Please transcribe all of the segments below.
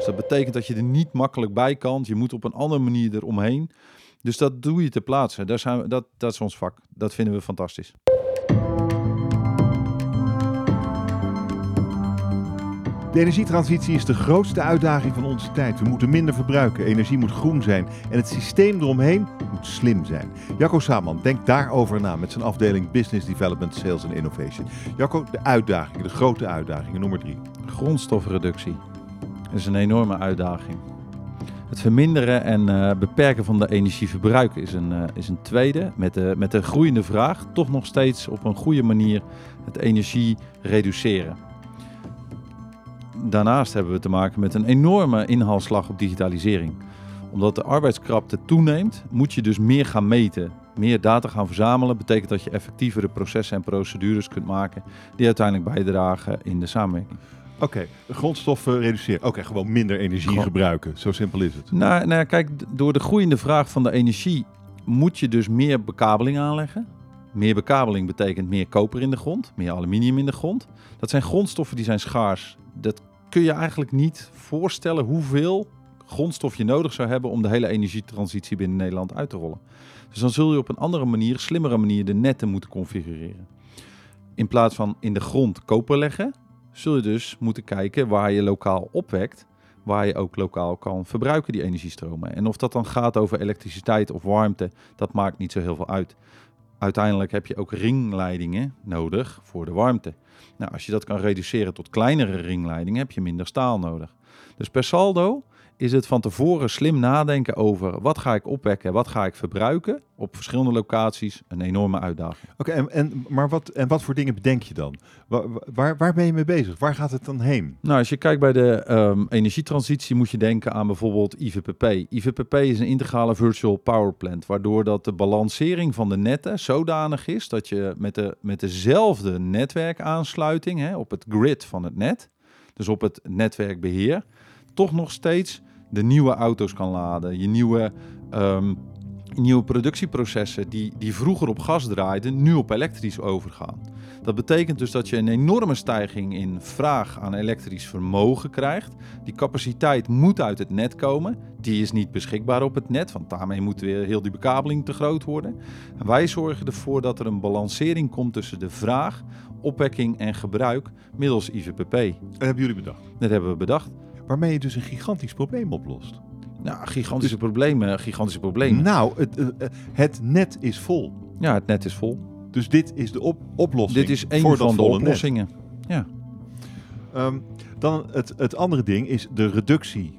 Dus dat betekent dat je er niet makkelijk bij kan. Je moet op een andere manier eromheen. Dus dat doe je ter plaatse. Daar zijn we, dat, dat is ons vak. Dat vinden we fantastisch. De energietransitie is de grootste uitdaging van onze tijd. We moeten minder verbruiken, energie moet groen zijn en het systeem eromheen moet slim zijn. Jacco Saman denkt daarover na met zijn afdeling Business Development, Sales and Innovation. Jacco, de uitdagingen, de grote uitdagingen, nummer drie. Grondstofreductie is een enorme uitdaging. Het verminderen en uh, beperken van de energieverbruik is een, uh, is een tweede. Met de, met de groeiende vraag toch nog steeds op een goede manier het energie reduceren. Daarnaast hebben we te maken met een enorme inhaalslag op digitalisering. Omdat de arbeidskrapte toeneemt, moet je dus meer gaan meten. Meer data gaan verzamelen betekent dat je effectievere processen en procedures kunt maken die uiteindelijk bijdragen in de samenwerking. Oké, okay, grondstoffen reduceren. Oké, gewoon minder energie Gewoon. gebruiken. Zo simpel is het. Nou, nou, kijk, door de groeiende vraag van de energie moet je dus meer bekabeling aanleggen. Meer bekabeling betekent meer koper in de grond, meer aluminium in de grond. Dat zijn grondstoffen die zijn schaars. Dat kun je eigenlijk niet voorstellen hoeveel grondstof je nodig zou hebben om de hele energietransitie binnen Nederland uit te rollen. Dus dan zul je op een andere manier, slimmere manier, de netten moeten configureren. In plaats van in de grond koper leggen, zul je dus moeten kijken waar je lokaal opwekt, waar je ook lokaal kan verbruiken die energiestromen. En of dat dan gaat over elektriciteit of warmte, dat maakt niet zo heel veel uit. Uiteindelijk heb je ook ringleidingen nodig voor de warmte. Nou, als je dat kan reduceren tot kleinere ringleidingen, heb je minder staal nodig. Dus per saldo is het van tevoren slim nadenken over wat ga ik opwekken, wat ga ik verbruiken op verschillende locaties een enorme uitdaging. Oké, en, en, maar wat, en wat voor dingen bedenk je dan? Waar, waar, waar, ben je mee bezig? Waar gaat het dan heen? Nou, als je kijkt bij de um, energietransitie moet je denken aan bijvoorbeeld IVPP. IVPP is een integrale virtual power plant, waardoor dat de balancering van de netten zodanig is dat je met, de, met dezelfde netwerkaansluiting hè, op het grid van het net, dus op het netwerkbeheer, toch nog steeds de nieuwe auto's kan laden, je nieuwe, um, nieuwe productieprocessen die, die vroeger op gas draaiden, nu op elektrisch overgaan. Dat betekent dus dat je een enorme stijging in vraag aan elektrisch vermogen krijgt. Die capaciteit moet uit het net komen. Die is niet beschikbaar op het net, want daarmee moet weer heel die bekabeling te groot worden. En wij zorgen ervoor dat er een balancering komt tussen de vraag, opwekking en gebruik middels IVPP. Dat hebben jullie bedacht? Dat hebben we bedacht waarmee je dus een gigantisch probleem oplost. Nou, gigantische dus, problemen, gigantische problemen. Nou, het, uh, het net is vol. Ja, het net is vol. Dus dit is de op oplossing. Dit is een van de oplossingen. Net. Ja. Um, dan het, het andere ding is de reductie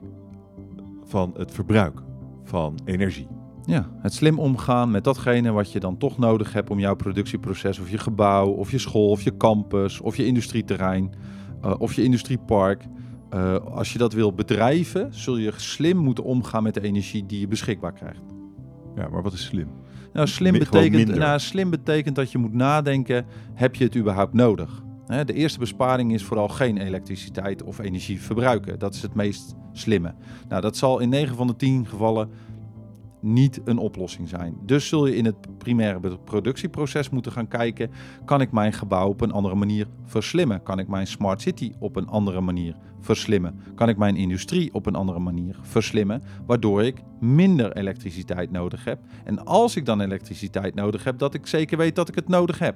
van het verbruik van energie. Ja, het slim omgaan met datgene wat je dan toch nodig hebt om jouw productieproces of je gebouw of je school of je campus of je industrieterrein uh, of je industriepark uh, als je dat wil bedrijven, zul je slim moeten omgaan met de energie die je beschikbaar krijgt. Ja, maar wat is slim? Nou, slim, betekent, nou, slim betekent dat je moet nadenken, heb je het überhaupt nodig? de eerste besparing is vooral geen elektriciteit of energie verbruiken. Dat is het meest slimme. Nou, dat zal in 9 van de 10 gevallen niet een oplossing zijn. Dus zul je in het primaire productieproces moeten gaan kijken: kan ik mijn gebouw op een andere manier verslimmen? Kan ik mijn smart city op een andere manier verslimmen? Kan ik mijn industrie op een andere manier verslimmen, waardoor ik minder elektriciteit nodig heb? En als ik dan elektriciteit nodig heb, dat ik zeker weet dat ik het nodig heb.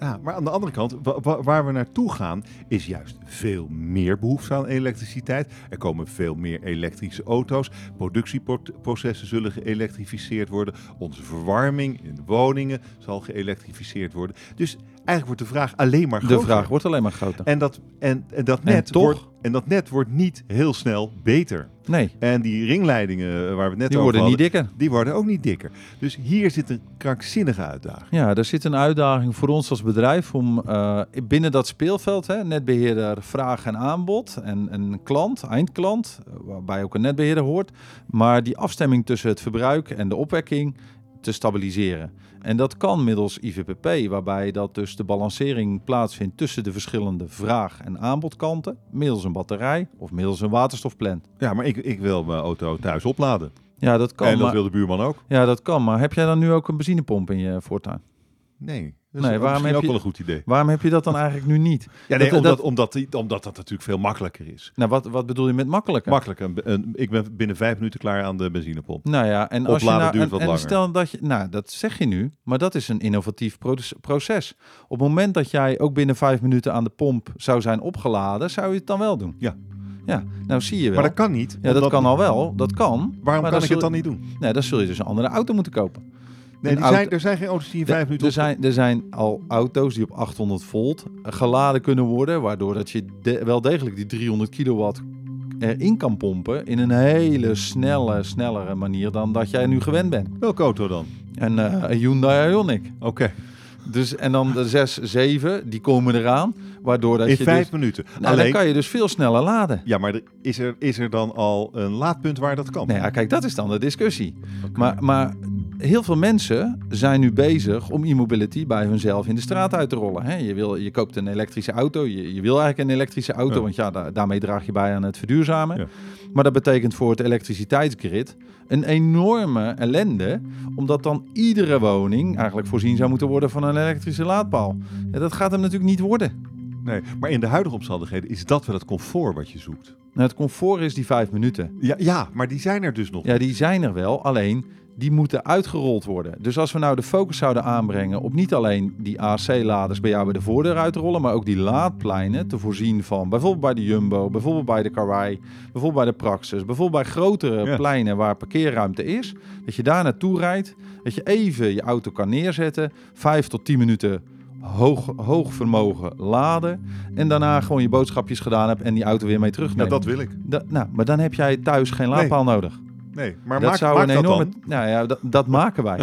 Maar aan de andere kant, waar we naartoe gaan, is juist veel meer behoefte aan elektriciteit. Er komen veel meer elektrische auto's. Productieprocessen zullen geëlektrificeerd worden. Onze verwarming in woningen zal geëlektrificeerd worden. Dus eigenlijk wordt de vraag alleen maar groter. De vraag wordt alleen maar groter. En dat, en, en dat net en toch, wordt en dat net wordt niet heel snel beter. Nee. En die ringleidingen eh, waar we het net die over worden niet dikker. Die worden ook niet dikker. Dus hier zit een krankzinnige uitdaging. Ja, er zit een uitdaging voor ons als bedrijf om uh, binnen dat speelveld, hè, netbeheerder, vraag en aanbod en een klant, eindklant, eh, waarbij ook een netbeheerder hoort, maar die afstemming tussen het verbruik en de opwekking te stabiliseren. En dat kan middels IVPP, waarbij dat dus de balancering plaatsvindt tussen de verschillende vraag- en aanbodkanten, middels een batterij of middels een waterstofplant. Ja, maar ik, ik wil mijn auto thuis opladen. Ja, dat kan. En dat wil de buurman ook. Ja, dat kan. Maar heb jij dan nu ook een benzinepomp in je voortuin? Nee, dat is Nee, waarom heb ook je- wel een goed idee. Waarom heb je dat dan eigenlijk nu niet? Ja, nee, dat- omdat, dat- omdat, die- omdat dat natuurlijk veel makkelijker is. Nou, wat, wat bedoel je met makkelijker? Makkelijker. Een- ik ben binnen vijf minuten klaar aan de benzinepomp. Nou ja, en als je nou, duurt en, wat en langer. stel dat je, nou, dat zeg je nu, maar dat is een innovatief proces-. Op het moment dat jij ook binnen vijf minuten aan de pomp zou zijn opgeladen, zou je het dan wel doen. Ja. Ja, nou zie je wel. Maar dat kan niet. ja, dat kan al wel, dat kan. Waarom kan ik het dan niet doen? Nee, dan zul je dus een andere auto moeten kopen. Nee, die zijn, er zijn geen auto's die in vijf minuten... Er zijn, er zijn al auto's die op 800 volt geladen kunnen worden, waardoor dat je de- wel degelijk die 300 kilowatt erin kan pompen in een hele snelle, snellere manier dan dat jij nu gewend bent. Welke auto dan? En eh, een Hyundai Ioniq. Oké, Dus, en dan de 6, 7, die komen eraan. Waardoor dat in je vijf dus, minuten. nou, Alleen, dan kan je dus veel sneller laden. ja, maar is, er, is er dan al een laadpunt waar dat kan? Nou ja, kijk, dat is dan de discussie. Maar, maar heel veel mensen zijn nu bezig om e-mobility bij hunzelf in de straat uit te rollen. Hè? Je, wil, je koopt een elektrische auto, je, je wil eigenlijk een elektrische auto, Ja. want ja, da- daarmee draag je bij aan het verduurzamen. Ja. Maar dat betekent voor het elektriciteitsgrid een enorme ellende, omdat dan iedere woning eigenlijk voorzien zou moeten worden van een elektrische laadpaal. Ja, dat gaat hem natuurlijk niet worden. Nee, maar in de huidige omstandigheden is dat wel het comfort wat je zoekt. Nou, het comfort is die vijf minuten. Ja, ja maar die zijn er dus nog. Ja, die zijn er wel, alleen die moeten uitgerold worden. Dus als we nou de focus zouden aanbrengen op niet alleen die AC-laders bij jou bij de voordeur uit te rollen, maar ook die laadpleinen te voorzien van bijvoorbeeld bij de Jumbo, bijvoorbeeld bij de Karwei, bijvoorbeeld bij de Praxis, bijvoorbeeld bij grotere Ja. pleinen waar parkeerruimte is, dat je daar naartoe rijdt, dat je even je auto kan neerzetten, vijf tot tien minuten hoog, hoog vermogen laden en daarna gewoon je boodschapjes gedaan hebt en die auto weer mee Ja, terugnemen. dat wil ik. Da- nou, maar dan heb jij thuis geen laadpaal nodig. Nee, maar dat maak, zou maak een enorme. Nou ja, dat, dat maken wij.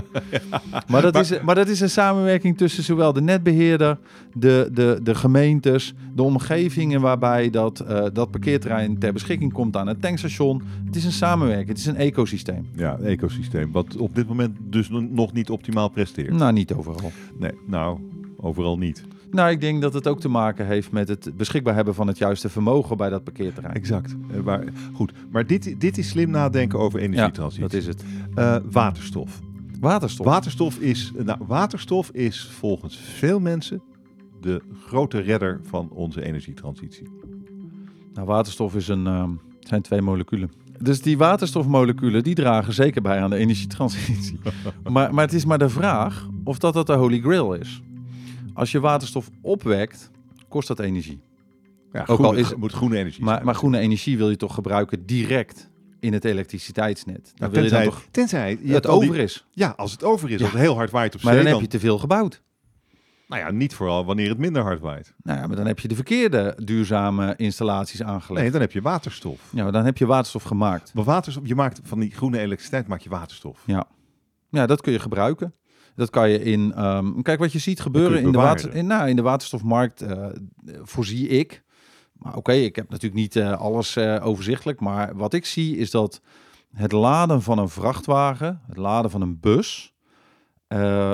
maar, dat Maar- is, maar dat is een samenwerking tussen zowel de netbeheerder, de, de, de gemeentes, de omgevingen waarbij dat, eh, dat parkeerterrein ter beschikking komt aan het tankstation. Het is een samenwerking, het is een ecosysteem. Ja, een ecosysteem. Wat op dit moment dus no- nog niet optimaal presteert. Nou, niet overal. Nee, nou, overal niet. Nou, ik denk dat het ook te maken heeft met het beschikbaar hebben van het juiste vermogen bij dat parkeerterrein. Exact. Eh, waar, goed, maar dit, dit is slim nadenken over Ja, energietransitie. dat is het. Eh, waterstof. Waterstof. Waterstof is, nou, waterstof is volgens veel mensen de grote redder van onze energietransitie. Nou, waterstof is een, ehm, zijn twee moleculen. Dus die waterstofmoleculen die dragen zeker bij aan de energietransitie. maar, maar het is maar de vraag of dat, dat de holy grail is. Als je waterstof opwekt, kost dat energie. Ja, Ook al is- moet groene energie Maar, maar groene energie wil je toch gebruiken direct in het elektriciteitsnet. Dan Nou, wil je dan tenzij, toch tenzij je het die- over is. Ja, als het over is, Ja. als het heel hard waait op Maar zee, dan dan, heb je te veel gebouwd. nou ja, niet vooral wanneer het minder hard waait. Nou ja, maar dan heb je de verkeerde duurzame installaties aangelegd. Nee, dan heb je waterstof. Ja, maar dan heb je waterstof gemaakt. Maar waterstof, je maakt van die groene elektriciteit maak je waterstof. Ja. ja, dat kun je gebruiken. Dat kan je in. ehm, kijk, wat je ziet gebeuren je in de, water, in, nou, in de waterstofmarkt, eh, voorzie ik. Maar oké, ik heb natuurlijk niet eh, alles eh, overzichtelijk. Maar wat ik zie is dat het laden van een vrachtwagen, het laden van een bus.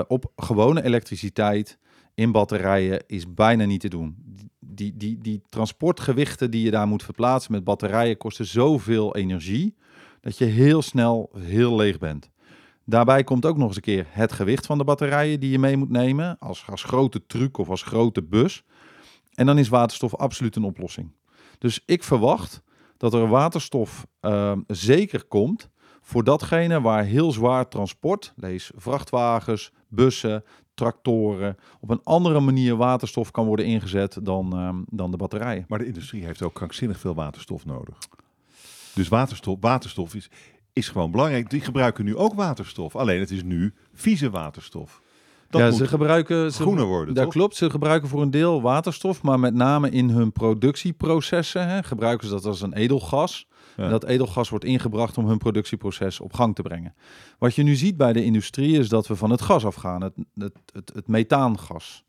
op gewone elektriciteit in batterijen is bijna niet te doen. Die, die, die transportgewichten die je daar moet verplaatsen met batterijen kosten zoveel energie dat je heel snel heel leeg bent. Daarbij komt ook nog eens een keer het gewicht van de batterijen die je mee moet nemen als, als grote truck of als grote bus. En dan is waterstof absoluut een oplossing. Dus ik verwacht dat er waterstof ehm, zeker komt voor datgene waar heel zwaar transport, lees vrachtwagens, bussen, tractoren, op een andere manier waterstof kan worden ingezet dan, ehm, dan de batterijen. Maar de industrie heeft ook krankzinnig veel waterstof nodig. Dus waterstof, waterstof is, is gewoon belangrijk. Die gebruiken nu ook waterstof. Alleen het is nu vieze waterstof. Dat ja, ze gebruiken ze, groener worden, Dat toch? klopt. Ze gebruiken voor een deel waterstof, maar met name in hun productieprocessen hè, gebruiken ze dat als een edelgas. Ja. En dat edelgas wordt ingebracht om hun productieproces op gang te brengen. Wat je nu ziet bij de industrie is dat we van het gas afgaan, het, het, het, het methaangas.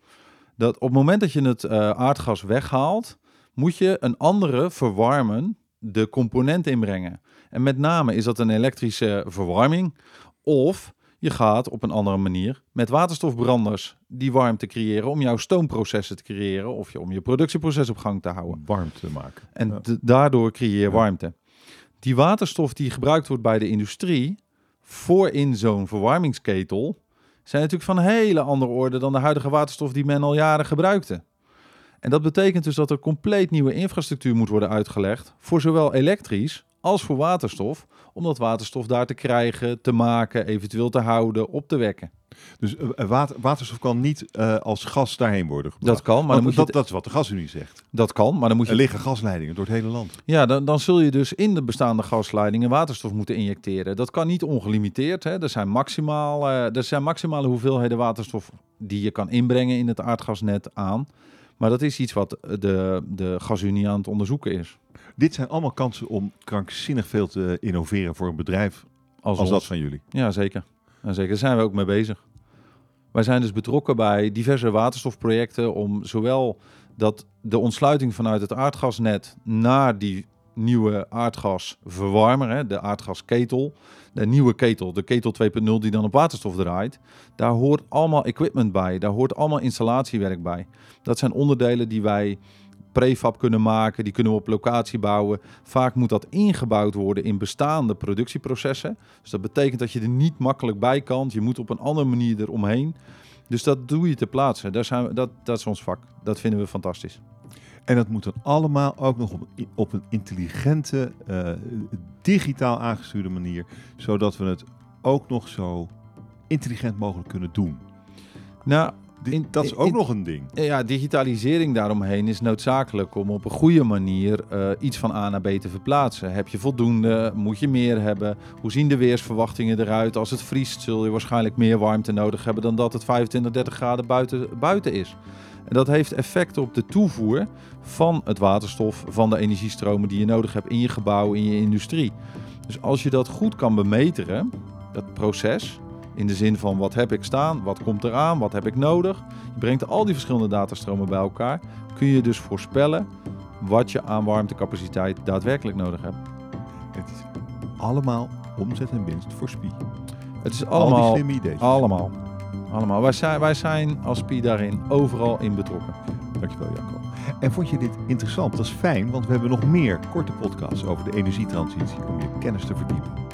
Dat op het moment dat je het eh, aardgas weghaalt, moet je een andere verwarmen de component inbrengen. En met name is dat een elektrische verwarming of je gaat op een andere manier met waterstofbranders die warmte creëren om jouw stoomprocessen te creëren of je, om je productieproces op gang te houden. warm te maken. En Ja. daardoor creëer je warmte. Die waterstof die gebruikt wordt bij de industrie voor in zo'n verwarmingsketel, zijn natuurlijk van een hele andere orde dan de huidige waterstof die men al jaren gebruikte. En dat betekent dus dat er compleet nieuwe infrastructuur moet worden uitgelegd voor zowel elektrisch als voor waterstof, om dat waterstof daar te krijgen, te maken, eventueel te houden, op te wekken. Dus uh, water, waterstof kan niet uh, als gas daarheen worden gebracht. Dat kan, maar dan moet dat, je... dat is wat de gasunie zegt. Dat kan, maar dan moet je... Er liggen gasleidingen door het hele land. Ja, dan, dan zul je dus in de bestaande gasleidingen waterstof moeten injecteren. Dat kan niet ongelimiteerd. Hè. Er, zijn maximaal, uh, er zijn maximale hoeveelheden waterstof die je kan inbrengen in het aardgasnet aan. Maar dat is iets wat de, de gasunie aan het onderzoeken is. Dit zijn allemaal kansen om krankzinnig veel te innoveren voor een bedrijf als, als dat van jullie. Ja, zeker. Ja, zeker. Daar zijn we ook mee bezig. Wij zijn dus betrokken bij diverse waterstofprojecten om zowel dat de ontsluiting vanuit het aardgasnet naar die nieuwe aardgasverwarmer, hè, de aardgasketel, de nieuwe ketel, de ketel 2.0 die dan op waterstof draait, daar hoort allemaal equipment bij, daar hoort allemaal installatiewerk bij. Dat zijn onderdelen die wij prefab kunnen maken, die kunnen we op locatie bouwen. Vaak moet dat ingebouwd worden in bestaande productieprocessen. Dus dat betekent dat je er niet makkelijk bij kan. Je moet op een andere manier eromheen. Dus dat doe je ter plaatse. Daar zijn dat, dat is ons vak. Dat vinden we fantastisch. En dat moet dan allemaal ook nog op, op een intelligente, uh, digitaal aangestuurde manier, zodat we het ook nog zo intelligent mogelijk kunnen doen. Nou, in, dat is ook in, nog een ding. Ja, digitalisering daaromheen is noodzakelijk om op een goede manier uh, iets van A naar B te verplaatsen. Heb je voldoende? Moet je meer hebben? Hoe zien de weersverwachtingen eruit? Als het vriest zul je waarschijnlijk meer warmte nodig hebben dan dat het 25, 30 graden buiten, buiten is. En dat heeft effect op de toevoer van het waterstof, van de energiestromen die je nodig hebt in je gebouw, in je industrie. Dus als je dat goed kan bemeteren, dat proces, in de zin van wat heb ik staan, wat komt eraan, wat heb ik nodig. Je brengt al die verschillende datastromen bij elkaar. Kun je dus voorspellen wat je aan warmtecapaciteit daadwerkelijk nodig hebt. Het is allemaal omzet en winst voor SPI. Het is allemaal, al die slimme ideeën. allemaal, allemaal. Wij zijn, wij zijn als SPI daarin overal in betrokken. Dankjewel Jacco. En vond je dit interessant? Dat is fijn, want we hebben nog meer korte podcasts over de energietransitie om je kennis te verdiepen.